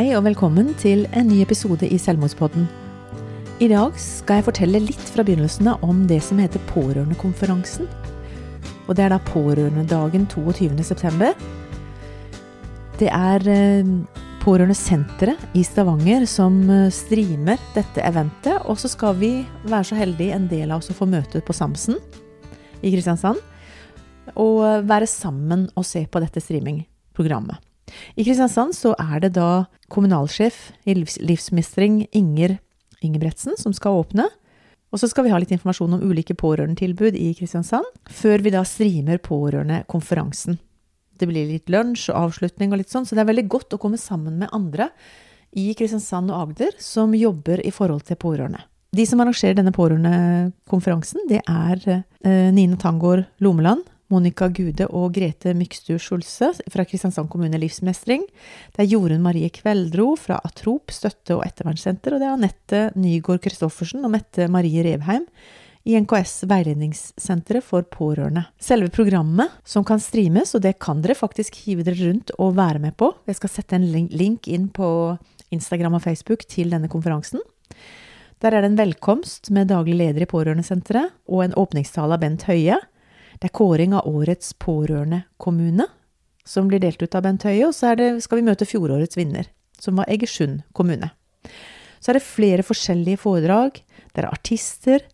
Hei og velkommen til en ny episode i Selvmordspodden. I dag skal jeg fortelle litt fra begynnelsen av om det som heter Pårørendekonferansen. Og det er da Pårørendedagen 22.9. Det er eh, Pårørendesenteret i Stavanger som eh, streamer dette eventet. Og så skal vi være så heldige en del av oss å få møte på Samsen i Kristiansand. Og eh, være sammen og se på dette streamingprogrammet. I Kristiansand så er det da kommunalsjef i livs livsmestring Inger Ingebretsen som skal åpne. Og så skal vi ha litt informasjon om ulike pårørendetilbud i Kristiansand, før vi da streamer pårørendekonferansen. Det blir litt lunsj og avslutning og litt sånn, så det er veldig godt å komme sammen med andre i Kristiansand og Agder som jobber i forhold til pårørende. De som arrangerer denne pårørendekonferansen, det er eh, Nina Tangård Lomeland, Monica Gude og Grete Mykstur Skjulse fra Kristiansand kommune Livsmestring. Det er Jorunn Marie Kveldro fra Atrop støtte- og ettervernssenter, og det er Anette Nygård Christoffersen og Mette Marie Revheim i NKS Veiledningssenteret for pårørende. Selve programmet som kan streames, og det kan dere faktisk hive dere rundt og være med på. Jeg skal sette en link inn på Instagram og Facebook til denne konferansen. Der er det en velkomst med daglig leder i Pårørendesenteret og en åpningstale av Bent Høie. Det er kåring av årets pårørendekommune, som blir delt ut av Bent Høie, og så det, skal vi møte fjorårets vinner, som var Egersund kommune. Så er det flere forskjellige foredrag, det er artister,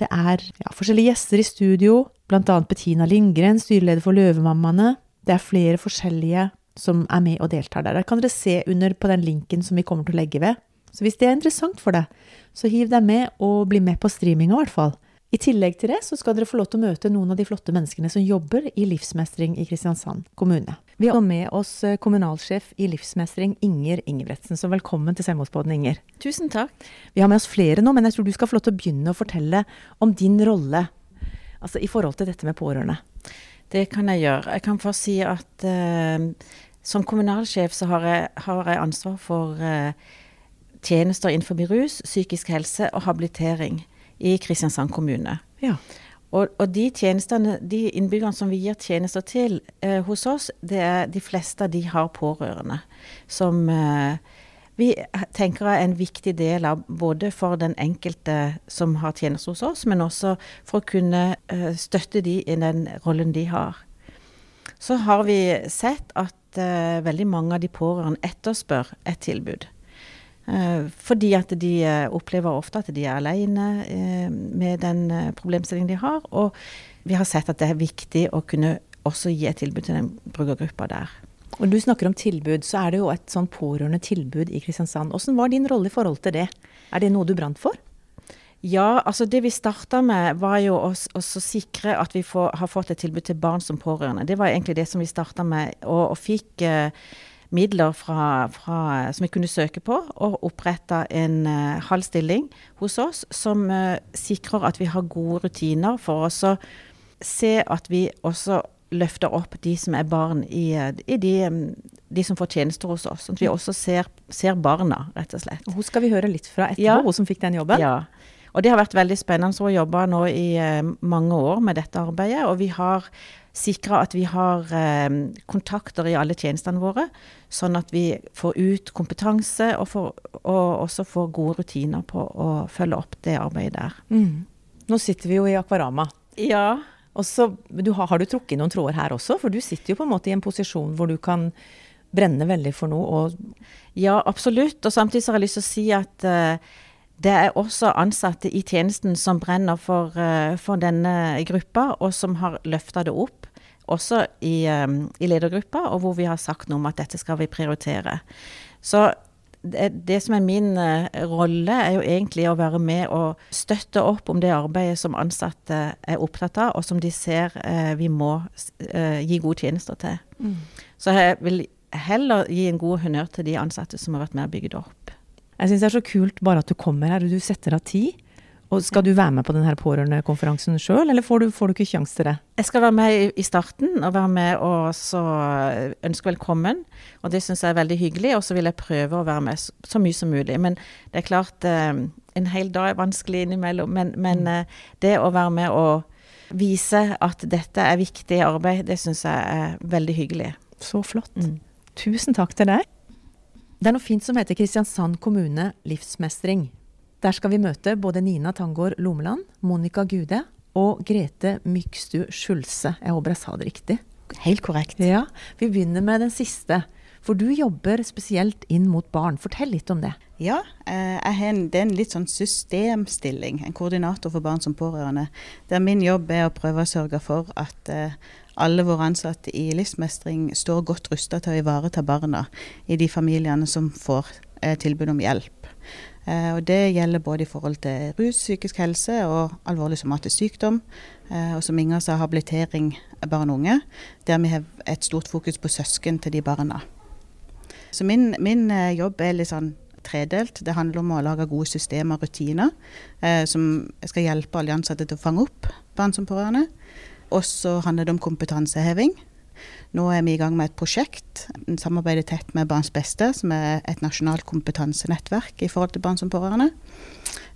det er ja, forskjellige gjester i studio, annet Bettina Lindgren, styreleder for Løvemammaene. Det er flere forskjellige som er med og deltar der. Der kan dere se under på den linken som vi kommer til å legge ved. Så hvis det er interessant for deg, så hiv deg med og bli med på streaminga i hvert fall. I tillegg til det så skal dere få lov til å møte noen av de flotte menneskene som jobber i Livsmestring i Kristiansand kommune. Vi har med oss eh, kommunalsjef i Livsmestring Inger Ingebretsen, så velkommen til Selvmordsbåten, Inger. Tusen takk. Vi har med oss flere nå, men jeg tror du skal få lov til å begynne å fortelle om din rolle altså i forhold til dette med pårørende. Det kan jeg gjøre. Jeg kan først si at eh, som kommunalsjef så har jeg, har jeg ansvar for eh, tjenester innenfor rus, psykisk helse og habilitering i Kristiansand kommune. Ja. Og, og de tjenestene, de innbyggerne som vi gir tjenester til eh, hos oss, det er de fleste de har pårørende. Som eh, vi tenker er en viktig del av både for den enkelte som har tjenester hos oss, men også for å kunne eh, støtte de i den rollen de har. Så har vi sett at eh, veldig mange av de pårørende etterspør et tilbud. Eh, fordi at de eh, opplever ofte at de er alene eh, med den problemstillingen de har. Og vi har sett at det er viktig å kunne også gi et tilbud til den brukergruppa der. Og du snakker om tilbud, så er det jo et sånn pårørende tilbud i Kristiansand. Hvordan var din rolle i forhold til det? Er det noe du brant for? Ja, altså det vi starta med var jo å, å sikre at vi får, har fått et tilbud til barn som pårørende. Det var egentlig det som vi starta med, og, og fikk eh, midler fra, fra, som vi kunne søke på, og oppretta en uh, halv stilling hos oss som uh, sikrer at vi har gode rutiner for å se at vi også løfter opp de som er barn i, eh, i de, mm, de som får tjenester hos oss. Sånn at vi også ser, ser barna, rett og slett. Hun skal vi høre litt fra etterpå, Ja. hun som fikk den jobben. Ja. Og det har vært veldig spennende å jobbe nå i eh, mange år med dette arbeidet. Og vi har sikra at vi har eh, kontakter i alle tjenestene våre, sånn at vi får ut kompetanse og, får, og også får gode rutiner på å følge opp det arbeidet der. Mm. Nå sitter vi jo i Akvarama. Ja. Og så, du har, har du trukket noen tråder her også? For du sitter jo på en måte i en posisjon hvor du kan brenne veldig for noe. Og Ja, absolutt. Og samtidig så har jeg lyst til å si at eh, det er også ansatte i tjenesten som brenner for, eh, for denne gruppa, og som har løfta det opp. Også i, eh, i ledergruppa, og hvor vi har sagt noe om at dette skal vi prioritere. Så det, det som er min eh, rolle, er jo egentlig å være med og støtte opp om det arbeidet som ansatte er opptatt av, og som de ser vi må gi gode tjenester til. Så jeg vil heller gi en god honnør til de ansatte som har vært med og bygd opp. Jeg syns det er så kult bare at du kommer her og du setter av tid. Og skal du være med på denne pårørendekonferansen sjøl, eller får du, får du ikke sjanse til det? Jeg skal være med i, starten, og være med og så ønske velkommen. Og det syns jeg er veldig hyggelig. Og så vil jeg prøve å være med så, mye som mulig. Men det er klart, eh, en hel dag er vanskelig innimellom. Men, men eh, det å være med og vise at dette er viktig arbeid, det syns jeg er veldig hyggelig. Så flott. Mm. Tusen takk til deg. Det er noe fint som heter Kristiansand kommune livsmestring. Der skal vi møte både Nina Tangård Lomeland, Monica Gude og Grete Mykstu Skjulse. Jeg håper jeg sa det riktig. Helt korrekt. Ja, Vi begynner med den siste. For du jobber spesielt inn mot barn. Fortell litt om det. Ja, eh, en, det er en litt sånn systemstilling. En koordinator for barn som pårørende. Der min jobb er å prøve å sørge for at eh, alle våre ansatte i livsmestring står godt rusta til å ivareta barna i de familiene som får eh, tilbud om hjelp. Eh, og Det gjelder både i forhold til rus, psykisk helse og alvorlig somatisk sykdom. Eh, og som Inger sa, habilitering barn og unge, der vi har et stort fokus på søsken til de barna. Så min, min jobb er litt sånn tredelt. Det handler om å lage gode systemer og rutiner eh, som skal hjelpe alle ansatte til å fange opp barn som pårørende. Og så handler det om kompetanseheving. Nå er vi i gang med et prosjekt, samarbeider tett med Barns Beste, som er et nasjonalt kompetansenettverk i forhold til barn som pårørende.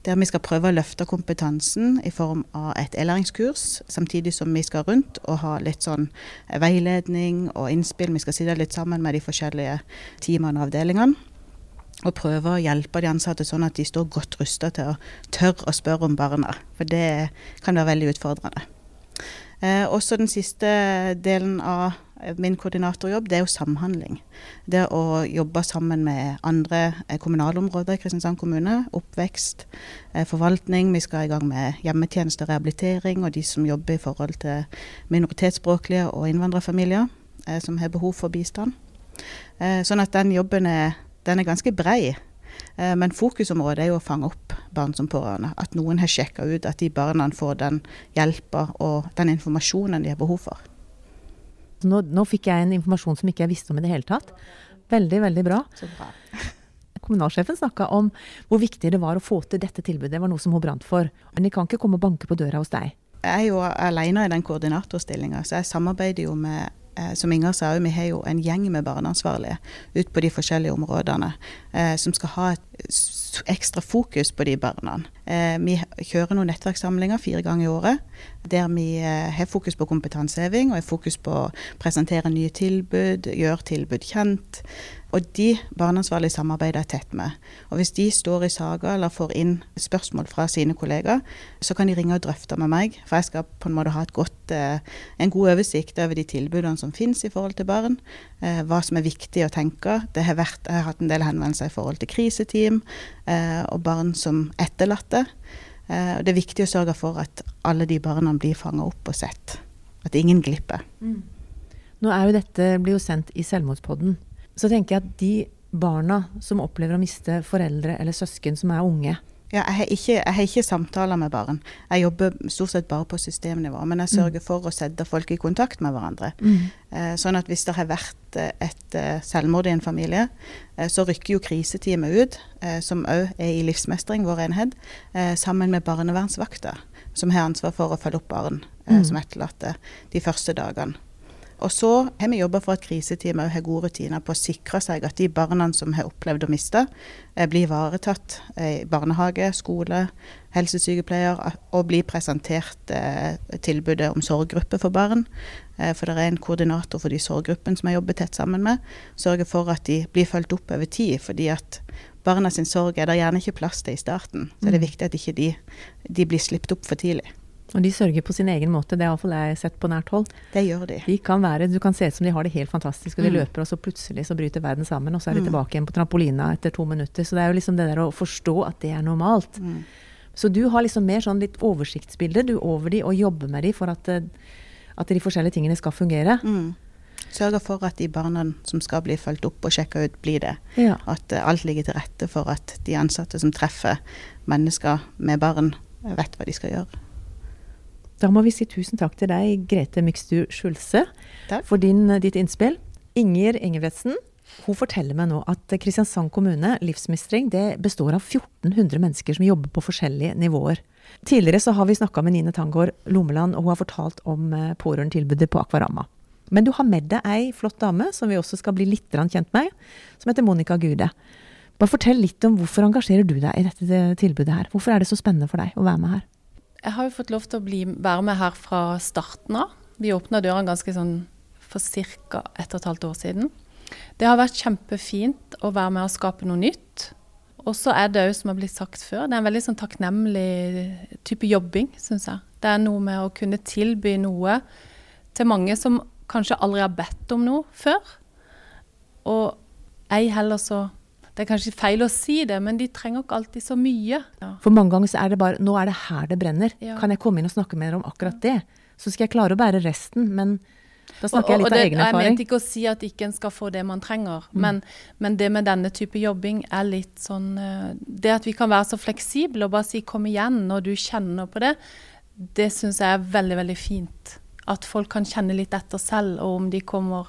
Der vi skal prøve å løfte kompetansen i form av et e-læringskurs, samtidig som vi skal rundt og ha litt sånn veiledning og innspill. Vi skal sitte litt sammen med de forskjellige teamene og avdelingene. Og prøve å hjelpe de ansatte sånn at de står godt rusta til å tørre å spørre om barna. For det kan være veldig utfordrende. Eh, også den siste delen av min koordinatorjobb, det er jo samhandling. Det å jobbe sammen med andre eh, kommunalområder i Kristiansand kommune. Oppvekst, eh, forvaltning. Vi skal i gang med hjemmetjeneste og rehabilitering. Og de som jobber i forhold til minoritetsspråklige og innvandrerfamilier eh, som har behov for bistand. Eh, sånn at den jobben er, den er ganske brei. Eh, men fokusområdet er jo å fange opp barn som pårørende. At noen har sjekka ut at de barna får den hjelpa og den informasjonen de har behov for. Nå, nå fikk jeg en informasjon som ikke jeg visste om i det hele tatt. Veldig, veldig bra. Så bra. Kommunalsjefen snakka om hvor viktig det var å få til dette tilbudet. Det var noe som hun brant for. Men de kan ikke komme og banke på døra hos deg. Jeg er jo alene i den koordinatorstillinga, så jeg samarbeider jo med som Inger sa, vi har jo en gjeng med barneansvarlige ut på de forskjellige områdene eh, som skal ha et ekstra fokus på de barna. Eh, vi kjører noen nettverkssamlinger fire ganger i året der vi eh, har fokus på kompetanseheving og har fokus på å presentere nye tilbud, gjøre tilbud kjent. Og de barneansvarlige samarbeider jeg tett med. Og hvis de står i saker eller får inn spørsmål fra sine kollegaer, så kan de ringe og drøfte med meg. For jeg skal på en måte ha godt, eh, en god oversikt over de tilbudene som finnes i forhold til barn. Eh, hva som er viktig å tenke. Det har vært, jeg har hatt en del henvendelser i forhold til kriseteam eh, og barn som etterlatte. Det er viktig å sørge for at alle de barna blir fanga opp og sett. At ingen glipper. Nå er jo dette blir jo sendt i Selvmordspodden. Så tenker jeg at de barna som opplever å miste foreldre eller søsken som er unge, Ja, jeg har, ikke, jeg har ikke samtaler med barn. Jeg jobber stort sett bare på systemnivå. Men jeg sørger for å sette folk i kontakt med hverandre. Mm. sånn at hvis det har vært eh, et eh, selvmord i en familie, eh, så rykker jo kriseteamet ut, eh, som òg er i livsmestring, vår enhet, eh, sammen med barnevernsvakter, som har ansvar for å følge opp barn eh, Mm. som etterlatte de første dagene. Og så har vi jobba for at kriseteamet har gode rutiner på å sikre seg at de barna som har opplevd å miste, eh, blir ivaretatt eh, i barnehage, skole, helsesykepleier, og blir presentert eh, tilbudet om sorggruppe for barn. For det er en koordinator for de sorggruppene som jeg jobber tett sammen med. Sørger for at de blir fulgt opp over tid, fordi at barna sin sorg er det gjerne ikke plass til i starten. Så det er viktig at ikke de, de blir sluppet opp for tidlig. Og de sørger på sin egen måte, det har iallfall jeg sett på nært hold. Det gjør de. De kan være, Du kan se ut som de har det helt fantastisk, og de Mm. løper, og så plutselig så bryter verden sammen, og så er de Mm. tilbake igjen på trampolina etter to minutter. Så det er jo liksom det der å forstå at det er normalt. Mm. Så du har liksom mer sånn litt oversiktsbilde du over de, og jobber med de for at, eh, at de forskjellige tingene skal fungere. Mm. sørge for at de barna som skal bli fulgt opp og sjekka ut, blir det. Ja. At eh, alt ligger til rette for at de ansatte som treffer mennesker med barn, vet hva de skal gjøre. Da må vi si tusen takk til deg, Grete Mykstu Skjulse, Takk. for din, ditt innspill. Inger Ingebretsen hun forteller meg nå at Kristiansand kommune, livsmestring, det består av 1400 mennesker som jobber på forskjellige nivåer. Tidligere så har vi snakka med Nine Tangård Lommeland, og hun har fortalt om eh, pårørendetilbudet på Akvarama. Men du har med deg ei flott dame som vi også skal bli litt kjent med, som heter Monica Gude. Bare fortell litt om hvorfor engasjerer du deg i dette tilbudet her? Hvorfor er det så spennende for deg å være med her? Jeg har jo fått lov til å bli, være med her fra starten av. Vi åpna dørene ganske sånn for ca. ett og et halvt år siden. Det har vært kjempefint å være med og skape noe nytt. Og så er det òg, som har blitt sagt før, det er en veldig sånn takknemlig type jobbing, syns jeg. Det er noe med å kunne tilby noe til mange som kanskje aldri har bedt om noe før. Og ei heller så Det er kanskje feil å si det, men de trenger ikke alltid så mye. Ja. For mange ganger så er det bare Nå er det her det brenner. Ja. Kan jeg komme inn og snakke med dere om akkurat det? Så skal jeg klare å bære resten, men da snakker Og- jeg og litt det, av egen erfaring. Jeg mente ikke å si at ikke en skal få det man trenger, men, men det med denne type jobbing er litt sånn eh, Det at vi kan være så fleksible og bare si 'kom igjen' når du kjenner på det, det syns jeg er veldig, veldig fint. At folk kan kjenne litt etter selv, og om de kommer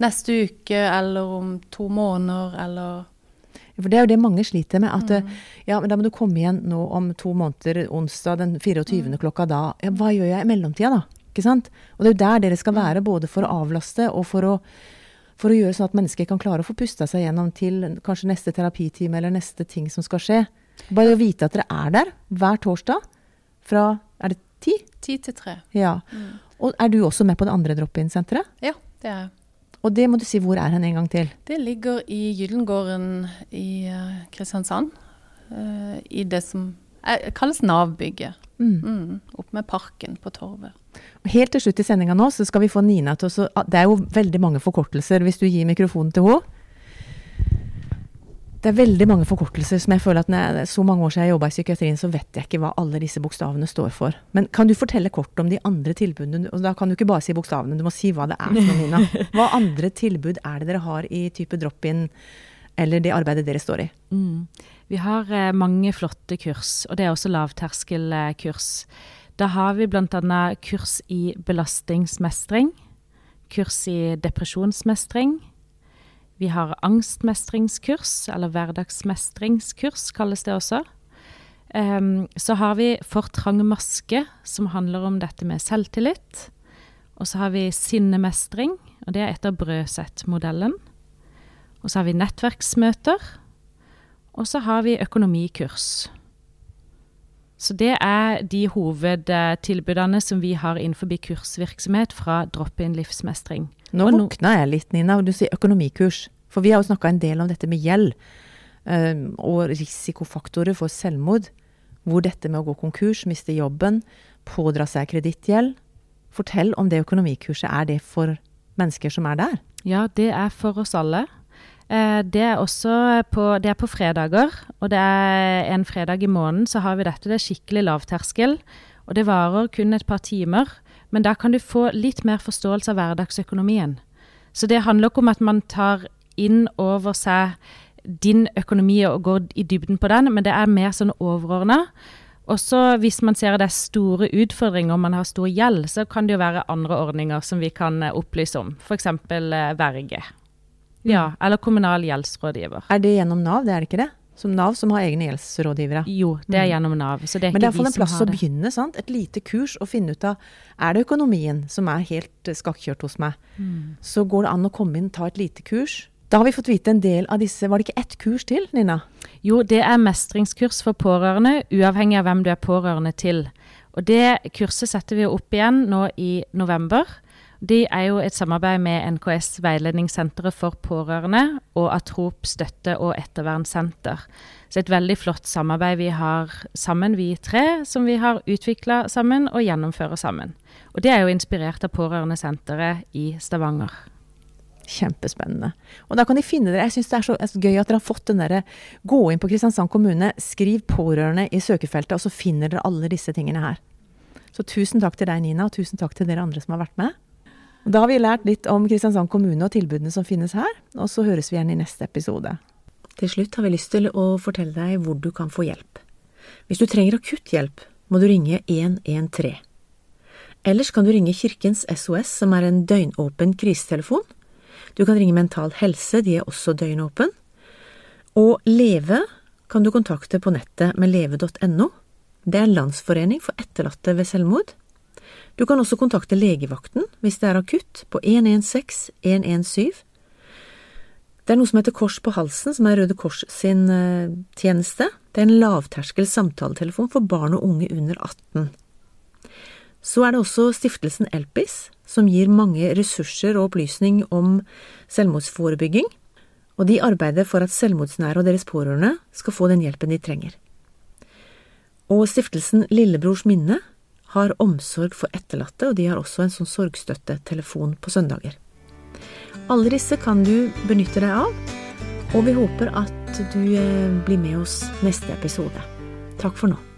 neste uke eller om to måneder eller For det er jo det mange sliter med. At Mm. ja, men da må du komme igjen nå om to måneder, onsdag den 24. Mm. klokka da. Ja, hva gjør jeg i mellomtida, da? Ikke sant? Og det er jo der dere skal være, både for å avlaste og for å, for å gjøre sånn at mennesker kan klare å få pusta seg gjennom til kanskje neste terapitime eller neste ting som skal skje. Bare å vite at dere er der hver torsdag fra Er det ti? ti til tre. Ja. Og er du også med på det andre drop-in-senteret? Ja, det er jeg. Og det må du si hvor er hen en gang til. Det ligger i Gyllengården i eh, Kristiansand. eh, I det som eh, kalles Nav-bygget. Mm. Mm, opp med parken på Torvet. Helt til slutt i sendinga nå så skal vi få Nina til å ah, Det er jo veldig mange forkortelser hvis du gir mikrofonen til henne. Det er veldig mange forkortelser som jeg føler at når jeg, så mange år siden jeg jobba i psykiatrien, så vet jeg ikke hva alle disse bokstavene står for. Men kan du fortelle kort om de andre tilbudene? Og da kan du ikke bare si bokstavene, du må si hva det er for noe, Nina. Hva andre tilbud er det dere har i type drop-in, eller det arbeidet dere står i? Mm. Vi har eh, mange flotte kurs, og det er også lavterskelkurs. Da har vi bl.a. kurs i belastningsmestring, kurs i depresjonsmestring. Vi har angstmestringskurs, eller hverdagsmestringskurs kalles det også. Um, så har vi For trang maske, som handler om dette med selvtillit. Og så har vi sinnemestring, og det er etter Brøset-modellen. Og så har vi nettverksmøter. Og så har vi økonomikurs. Så det er de hovedtilbudene som vi har innenfor kursvirksomhet fra drop-in livsmestring. Nå Og våkna jeg litt, Nina, og du sier økonomikurs. For vi har jo snakka en del om dette med gjeld, eh, og risikofaktorer for selvmord. Hvor dette med å gå konkurs, miste jobben, pådra seg kredittgjeld. Fortell om det økonomikurset. Er det for mennesker som er der? Ja, det er for oss alle. Eh, Det er også på, det er på fredager, og det er en fredag i måneden så har vi dette. Det er skikkelig lavterskel, og det varer kun et par timer. Men da kan du få litt mer forståelse av hverdagsøkonomien. Så det handler ikke om at man tar inn over seg din økonomi og går i dybden på den, men det er mer sånn overordna. Også hvis man ser at det er store utfordringer og man har stor gjeld, så kan det jo være andre ordninger som vi kan eh, opplyse om. F.eks. verge. Ja, eller kommunal gjeldsrådgiver. Er det gjennom Nav, det er det ikke det? Som Nav som har egne gjeldsrådgivere. Jo, det er gjennom Nav. Så det er Men det er ikke iallfall en plass å begynne. sant? Et lite kurs å finne ut av er det økonomien som er helt skakkjørt hos meg. Mm. Så går det an å komme inn ta et lite kurs. Da har vi fått vite en del av disse Var det ikke ett kurs til, Nina? Jo, det er mestringskurs for pårørende, uavhengig av hvem du er pårørende til. Og det kurset setter vi opp igjen nå i november. De er jo et samarbeid med NKS Veiledningssenteret for pårørende og Atrop støtte- og ettervernsenter. Så et veldig flott samarbeid vi har sammen, vi tre, som vi har utvikla sammen og gjennomfører sammen. Og det er jo inspirert av Pårørendesenteret i Stavanger. Kjempespennende. Og da kan de finne dere. Jeg syns det er så gøy at dere har fått den derre Gå inn på Kristiansand kommune, skriv 'pårørende' i søkefeltet, og så finner dere alle disse tingene her. Så tusen takk til deg, Nina, og tusen takk til dere andre som har vært med. Da har vi lært litt om Kristiansand kommune og tilbudene som finnes her, og så høres vi igjen i neste episode. Til slutt har vi lyst til å fortelle deg hvor du kan få hjelp. Hvis du trenger akutt hjelp, må du ringe 113. Ellers kan du ringe Kirkens SOS, som er en døgnåpen krisetelefon. Du kan ringe Mental Helse, de er også døgnåpen. Og Leve kan du kontakte på nettet med leve.no. Det er Landsforening for etterlatte ved selvmord. Du kan også kontakte legevakten hvis det er akutt, på 116 117. Det er noe som heter Kors på halsen, som er Røde Kors sin uh, tjeneste. Det er en lavterskel samtaletelefon for barn og unge under 18. Så er det også stiftelsen Elpis, som gir mange ressurser og opplysning om selvmordsforebygging, og de arbeider for at selvmordsnære og deres pårørende skal få den hjelpen de trenger. Og stiftelsen Lillebrors minne har omsorg for etterlatte, og de har også en sånn sorgstøttetelefon på søndager. Alle disse kan du benytte deg av, og vi håper at du eh, blir med oss neste episode. Takk for nå.